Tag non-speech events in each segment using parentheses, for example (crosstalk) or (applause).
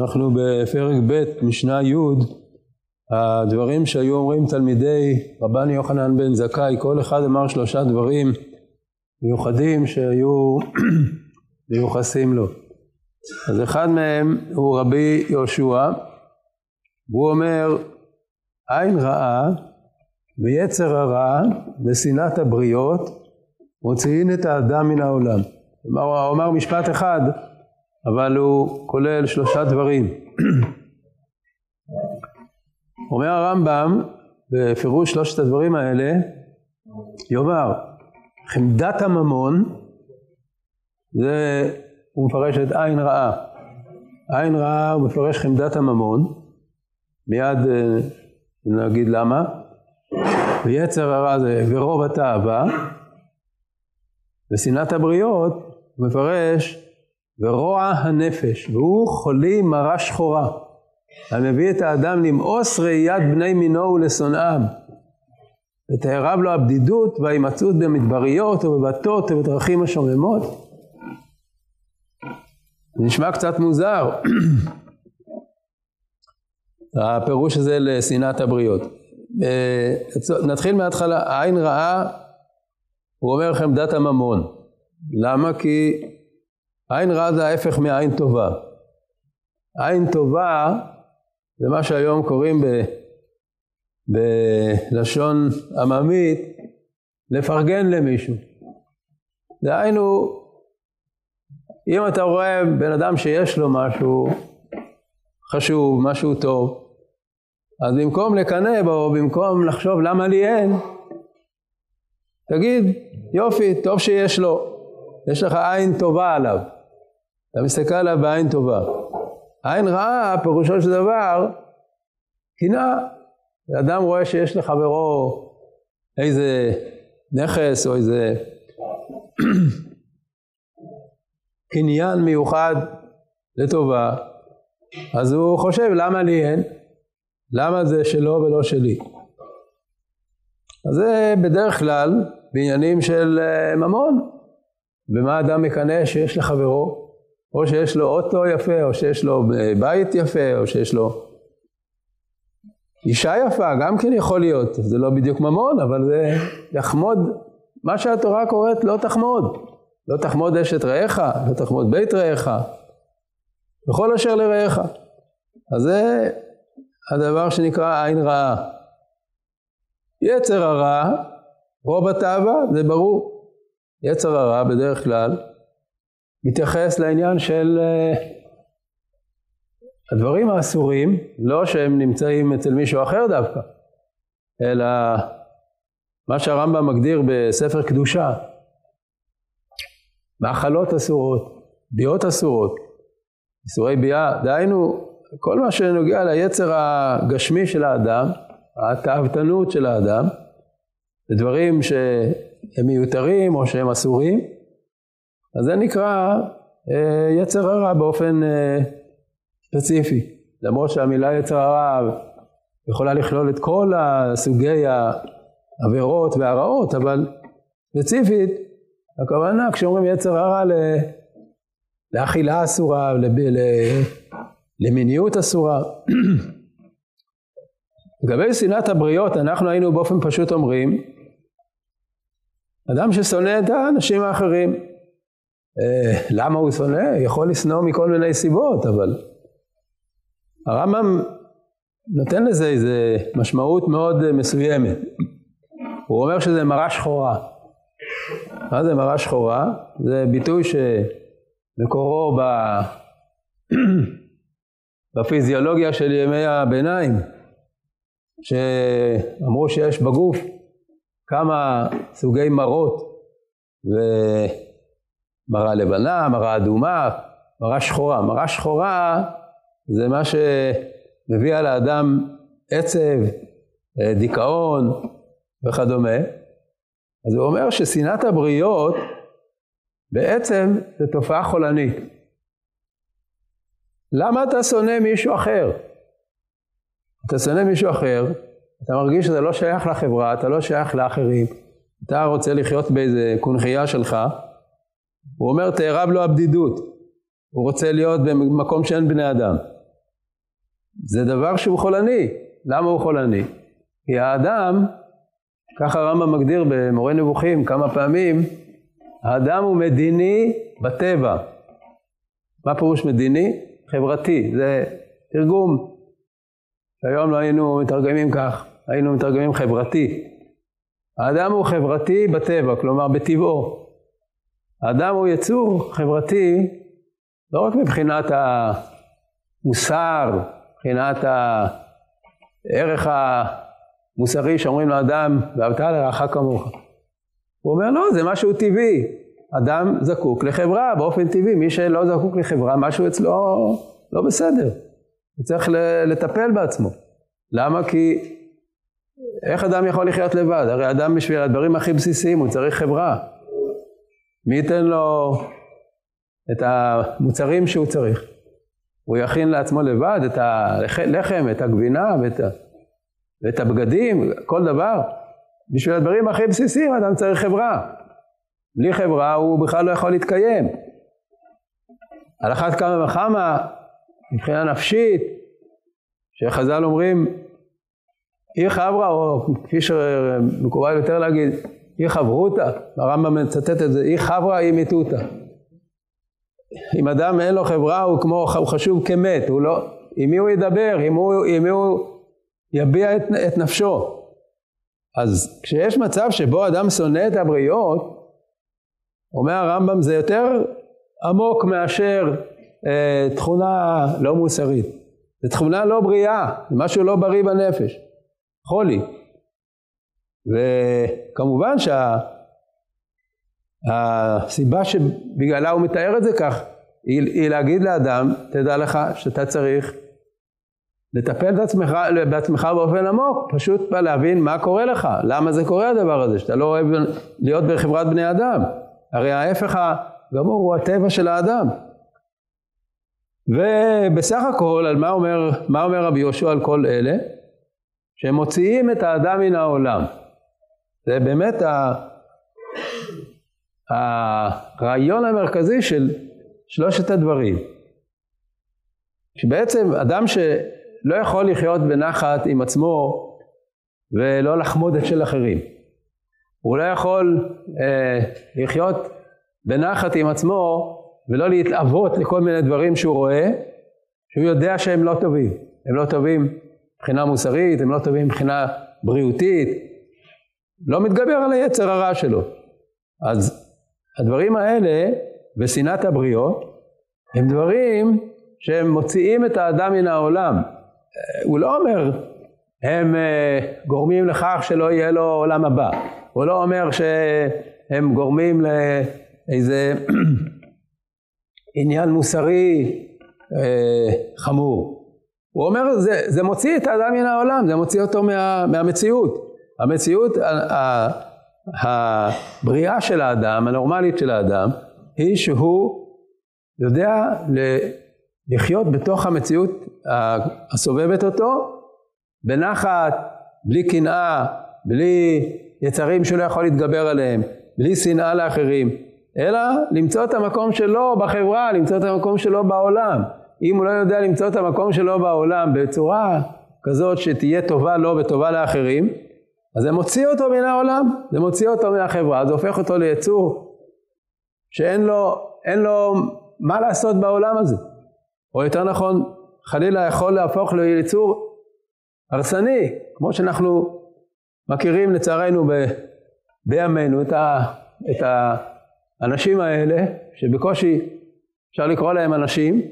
אנחנו בפרק ב', משנה י', הדברים שהיו אומרים תלמידי רבן יוחנן בן זכאי, כל אחד אמר שלושה דברים מיוחדים שהיו (clears throat) מיוחסים לו. אז אחד מהם הוא רבי יהושע, והוא אומר, עין רעה ויצר הרע ושנאת הבריות מוציאין את האדם מן העולם. הוא אמר משפט אחד, אבל הוא כולל שלושה דברים. אומר הרמב"ם, בפירוש שלושת הדברים האלה, יאמר, חמדת הממון, זה, הוא מפרש את עין רעה. עין רעה הוא מפרש חמדת הממון, מיד אה, נגיד למה. ויצר הרע זה ורוב התאווה, ושנאת הבריות הוא מפרש ורוע הנפש, והוא חולי מרה שחורה, המביא את האדם למאוס ראיית בני מינו ולשונאם, ותארב לו הבדידות וההימצאות במדבריות ובבתות ובדרכים השוממות. זה נשמע קצת מוזר, (clears throat) הפירוש הזה לשנאת הבריות. אה, נתחיל מההתחלה, עין רעה, הוא אומר לכם דת הממון. למה? כי עין רעה זה ההפך מעין טובה. עין טובה זה מה שהיום קוראים ב, בלשון עממית לפרגן למישהו. דהיינו, אם אתה רואה בן אדם שיש לו משהו חשוב, משהו טוב, אז במקום לקנא בו, במקום לחשוב למה לי אין, תגיד, יופי, טוב שיש לו, יש לך עין טובה עליו. אתה מסתכל עליו בעין טובה. עין רעה, פירושו של דבר, קנאה. אדם רואה שיש לחברו איזה נכס או איזה (clears throat) קניין מיוחד לטובה, אז הוא חושב למה לי אין? למה זה שלו ולא שלי? אז זה בדרך כלל בעניינים של אה, ממון. במה אדם מקנא שיש לחברו? או שיש לו אוטו יפה, או שיש לו בית יפה, או שיש לו אישה יפה, גם כן יכול להיות. זה לא בדיוק ממון, אבל זה לחמוד, מה שהתורה קוראת לא תחמוד. לא תחמוד אשת רעך, לא תחמוד בית רעך, וכל אשר לרעך. אז זה הדבר שנקרא עין רעה. יצר הרע, רוב התאווה, זה ברור. יצר הרע בדרך כלל מתייחס לעניין של uh, הדברים האסורים, לא שהם נמצאים אצל מישהו אחר דווקא, אלא מה שהרמב"ם מגדיר בספר קדושה, מאכלות אסורות, ביאות אסורות, איסורי ביאה, דהיינו כל מה שנוגע ליצר הגשמי של האדם, התאוותנות של האדם, זה דברים שהם מיותרים או שהם אסורים, אז זה נקרא אה, יצר הרע באופן אה, ספציפי. למרות שהמילה יצר הרע יכולה לכלול את כל הסוגי העבירות והרעות, אבל ספציפית, הכוונה כשאומרים יצר הרע לאכילה אסורה, למיניות אסורה. (clears throat) לגבי שנאת הבריות, אנחנו היינו באופן פשוט אומרים, אדם ששונא את האנשים האחרים, למה הוא שונא? יכול לשנוא מכל מיני סיבות, אבל הרמב"ם נותן לזה איזה משמעות מאוד מסוימת. הוא אומר שזה מראה שחורה. מה זה מראה שחורה? זה ביטוי שמקורו ב... (clears throat) בפיזיולוגיה של ימי הביניים, שאמרו שיש בגוף כמה סוגי מרות, ומרה לבנה, מרה אדומה, מרה שחורה. מרה שחורה זה מה שמביא על האדם עצב, דיכאון וכדומה. אז הוא אומר ששנאת הבריות בעצם זה תופעה חולנית. למה אתה שונא מישהו אחר? אתה שונא מישהו אחר, אתה מרגיש שזה לא שייך לחברה, אתה לא שייך לאחרים, אתה רוצה לחיות באיזה קונכייה שלך, הוא אומר תארב לו הבדידות, הוא רוצה להיות במקום שאין בני אדם. זה דבר שהוא חולני. למה הוא חולני? כי האדם, ככה הרמב"ם מגדיר במורה נבוכים כמה פעמים, האדם הוא מדיני בטבע. מה פירוש מדיני? חברתי. זה תרגום שהיום לא היינו מתרגמים כך, היינו מתרגמים חברתי. האדם הוא חברתי בטבע, כלומר בטבעו. האדם הוא יצור חברתי לא רק מבחינת המוסר, מבחינת הערך המוסרי שאומרים לאדם, ואהבת לרעך כמוך. הוא אומר, לא, זה משהו טבעי. אדם זקוק לחברה באופן טבעי, מי שלא זקוק לחברה, משהו אצלו לא בסדר. הוא צריך לטפל בעצמו. למה? כי איך אדם יכול לחיות לבד? הרי אדם בשביל הדברים הכי בסיסיים הוא צריך חברה. מי ייתן לו את המוצרים שהוא צריך? הוא יכין לעצמו לבד את הלחם, את הגבינה ואת, ואת הבגדים, כל דבר. בשביל הדברים הכי בסיסיים אדם צריך חברה. בלי חברה הוא בכלל לא יכול להתקיים. על אחת כמה וכמה, מבחינה נפשית, שחז"ל אומרים, אי חברה, או כפי שמקובל יותר להגיד, אי חברותא, הרמב"ם מצטט את זה, אי חברה אי מיתותא. אם אדם אין לו חברה הוא כמו, הוא חשוב כמת, הוא לא, עם מי הוא ידבר, עם, הוא, מי הוא יביע את, את נפשו. אז כשיש מצב שבו אדם שונא את הבריות, אומר הרמב"ם זה יותר עמוק מאשר אה, תכונה לא מוסרית. זה תכונה לא בריאה, זה משהו לא בריא בנפש. חולי. וכמובן שהסיבה שה, שבגללה הוא מתאר את זה כך, היא, היא להגיד לאדם, תדע לך שאתה צריך לטפל בעצמך, בעצמך באופן עמוק, פשוט להבין מה קורה לך, למה זה קורה הדבר הזה, שאתה לא אוהב להיות בחברת בני אדם. הרי ההפך הגמור הוא הטבע של האדם. ובסך הכל, על מה אומר, מה אומר רבי יהושע על כל אלה? שהם מוציאים את האדם מן העולם. זה באמת ה... הרעיון המרכזי של שלושת הדברים. שבעצם אדם שלא יכול לחיות בנחת עם עצמו ולא לחמוד את של אחרים. הוא לא יכול אה, לחיות בנחת עם עצמו ולא להתאבות לכל מיני דברים שהוא רואה, שהוא יודע שהם לא טובים. הם לא טובים מבחינה מוסרית, הם לא טובים מבחינה בריאותית, לא מתגבר על היצר הרע שלו. אז הדברים האלה ושנאת הבריות הם דברים שהם מוציאים את האדם מן העולם. הוא לא אומר הם uh, גורמים לכך שלא יהיה לו עולם הבא. הוא לא אומר שהם גורמים לאיזה (clears throat) עניין מוסרי uh, חמור. הוא אומר, זה, זה מוציא את האדם מן העולם, זה מוציא אותו מה, מהמציאות. המציאות, הבריאה של האדם, הנורמלית של האדם, היא שהוא יודע לחיות בתוך המציאות הסובבת אותו, בנחת, בלי קנאה, בלי יצרים שהוא לא יכול להתגבר עליהם, בלי שנאה לאחרים, אלא למצוא את המקום שלו בחברה, למצוא את המקום שלו בעולם. אם הוא לא יודע למצוא את המקום שלו בעולם בצורה כזאת שתהיה טובה לו וטובה לאחרים, אז זה מוציא אותו מן העולם, זה מוציא אותו מהחברה, זה הופך אותו ליצור שאין לו, לו מה לעשות בעולם הזה. או יותר נכון, חלילה יכול להפוך ליצור הרסני, כמו שאנחנו מכירים לצערנו ב, בימינו את, ה, את האנשים האלה, שבקושי אפשר לקרוא להם אנשים,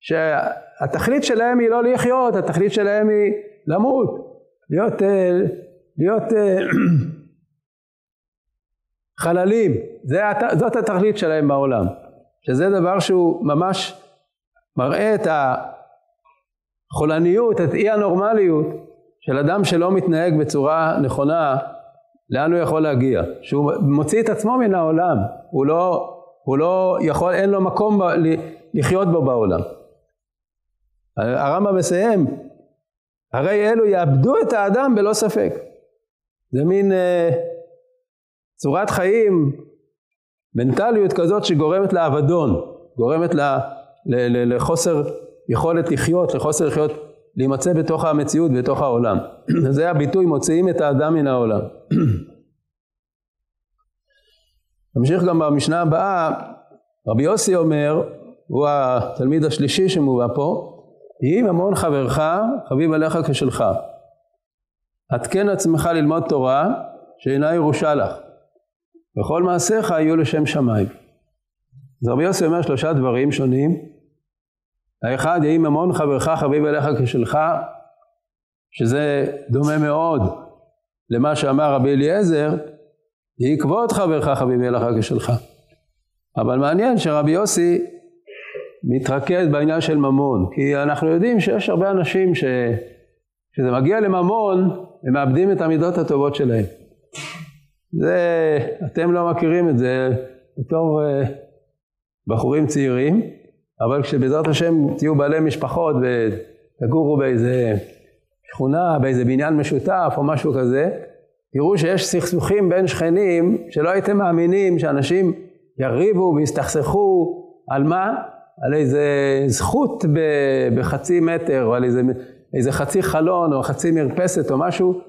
שהתכלית שלהם היא לא לחיות, התכלית שלהם היא למות, להיות, אה, להיות אה, (clears throat) חללים, זה, זאת התכלית שלהם בעולם, שזה דבר שהוא ממש מראה את החולניות, את אי הנורמליות של אדם שלא מתנהג בצורה נכונה, לאן הוא יכול להגיע? שהוא מוציא את עצמו מן העולם, הוא לא, הוא לא יכול, אין לו מקום ב, לחיות בו בעולם. הרמב"ם מסיים, הרי אלו יאבדו את האדם בלא ספק. זה מין אה, צורת חיים, מנטליות כזאת שגורמת לאבדון, גורמת ל, ל, ל, לחוסר יכולת לחיות, לחוסר לחיות להימצא בתוך המציאות, בתוך העולם. (clears throat) זה הביטוי, מוציאים את האדם מן העולם. (clears throat) נמשיך גם במשנה הבאה, רבי יוסי אומר, הוא התלמיד השלישי שמובא פה, יהי ממון חברך, חביב עליך כשלך. עדכן עצמך ללמוד תורה, שאינה ירושה לך. וכל מעשיך יהיו לשם שמיים. אז רבי יוסי אומר שלושה דברים שונים. האחד, יהי ממון חברך חביב אליך כשלך, שזה דומה מאוד למה שאמר רבי אליעזר, יהי כבוד חברך חביב אליך כשלך. אבל מעניין שרבי יוסי מתרכז בעניין של ממון, כי אנחנו יודעים שיש הרבה אנשים ש... כשזה מגיע לממון, הם מאבדים את המידות הטובות שלהם. זה, אתם לא מכירים את זה בתור uh, בחורים צעירים, אבל כשבעזרת השם תהיו בעלי משפחות ותגורו באיזה שכונה, באיזה בניין משותף או משהו כזה, תראו שיש סכסוכים בין שכנים שלא הייתם מאמינים שאנשים יריבו ויסתכסכו על מה? על איזה זכות בחצי מטר או על איזה, איזה חצי חלון או חצי מרפסת או משהו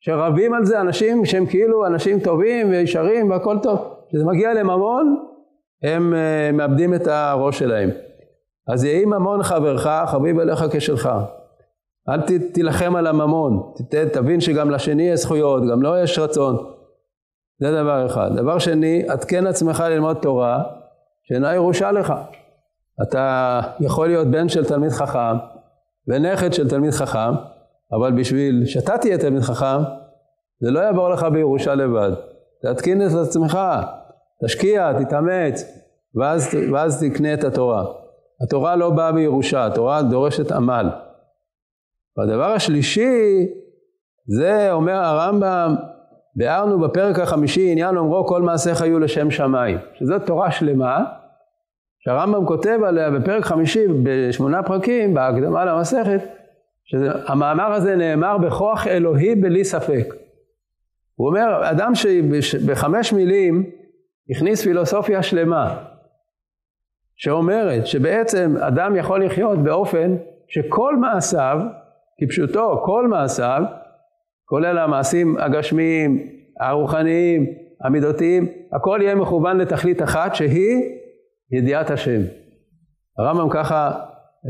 שרבים על זה אנשים שהם כאילו אנשים טובים וישרים והכל טוב. כשזה מגיע לממון, הם uh, מאבדים את הראש שלהם. אז יהי ממון חברך, חביב אליך כשלך. אל תילחם על הממון, ת, תבין שגם לשני יש זכויות, גם לו לא יש רצון. זה דבר אחד. דבר שני, עדכן עצמך ללמוד תורה, שאינה ירושה לך. אתה יכול להיות בן של תלמיד חכם, ונכד של תלמיד חכם, אבל בשביל שאתה תהיה תלמיד חכם, זה לא יעבור לך בירושה לבד. תתקין את עצמך, תשקיע, תתאמץ, ואז, ואז תקנה את התורה. התורה לא באה בירושה, התורה דורשת עמל. והדבר השלישי, זה אומר הרמב"ם, ביארנו בפרק החמישי עניין אומרו כל מעשיך יהיו לשם שמיים, שזאת תורה שלמה, שהרמב"ם כותב עליה בפרק חמישי בשמונה פרקים, בהקדמה למסכת, שהמאמר הזה נאמר בכוח אלוהי בלי ספק. הוא אומר, אדם שבחמש מילים הכניס פילוסופיה שלמה, שאומרת שבעצם אדם יכול לחיות באופן שכל מעשיו, כפשוטו כל מעשיו, כולל המעשים הגשמיים, הרוחניים, המידותיים, הכל יהיה מכוון לתכלית אחת שהיא ידיעת השם. הרמב"ם ככה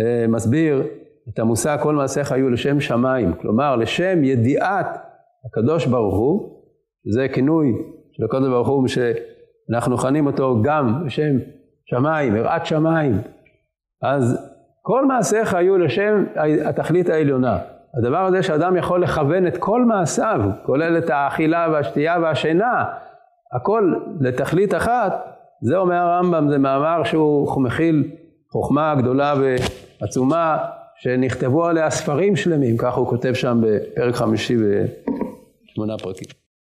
אה, מסביר את המושג כל מעשיך היו לשם שמיים, כלומר לשם ידיעת הקדוש ברוך הוא, שזה כינוי של הקדוש ברוך הוא שאנחנו מכנים אותו גם בשם שמיים, יראת שמיים. אז כל מעשיך היו לשם התכלית העליונה. הדבר הזה שאדם יכול לכוון את כל מעשיו, כולל את האכילה והשתייה והשינה, הכל לתכלית אחת, זה אומר הרמב"ם, זה מאמר שהוא מכיל חוכמה גדולה ועצומה, שנכתבו עליה ספרים שלמים, כך הוא כותב שם בפרק חמישי בשמונה פרקים.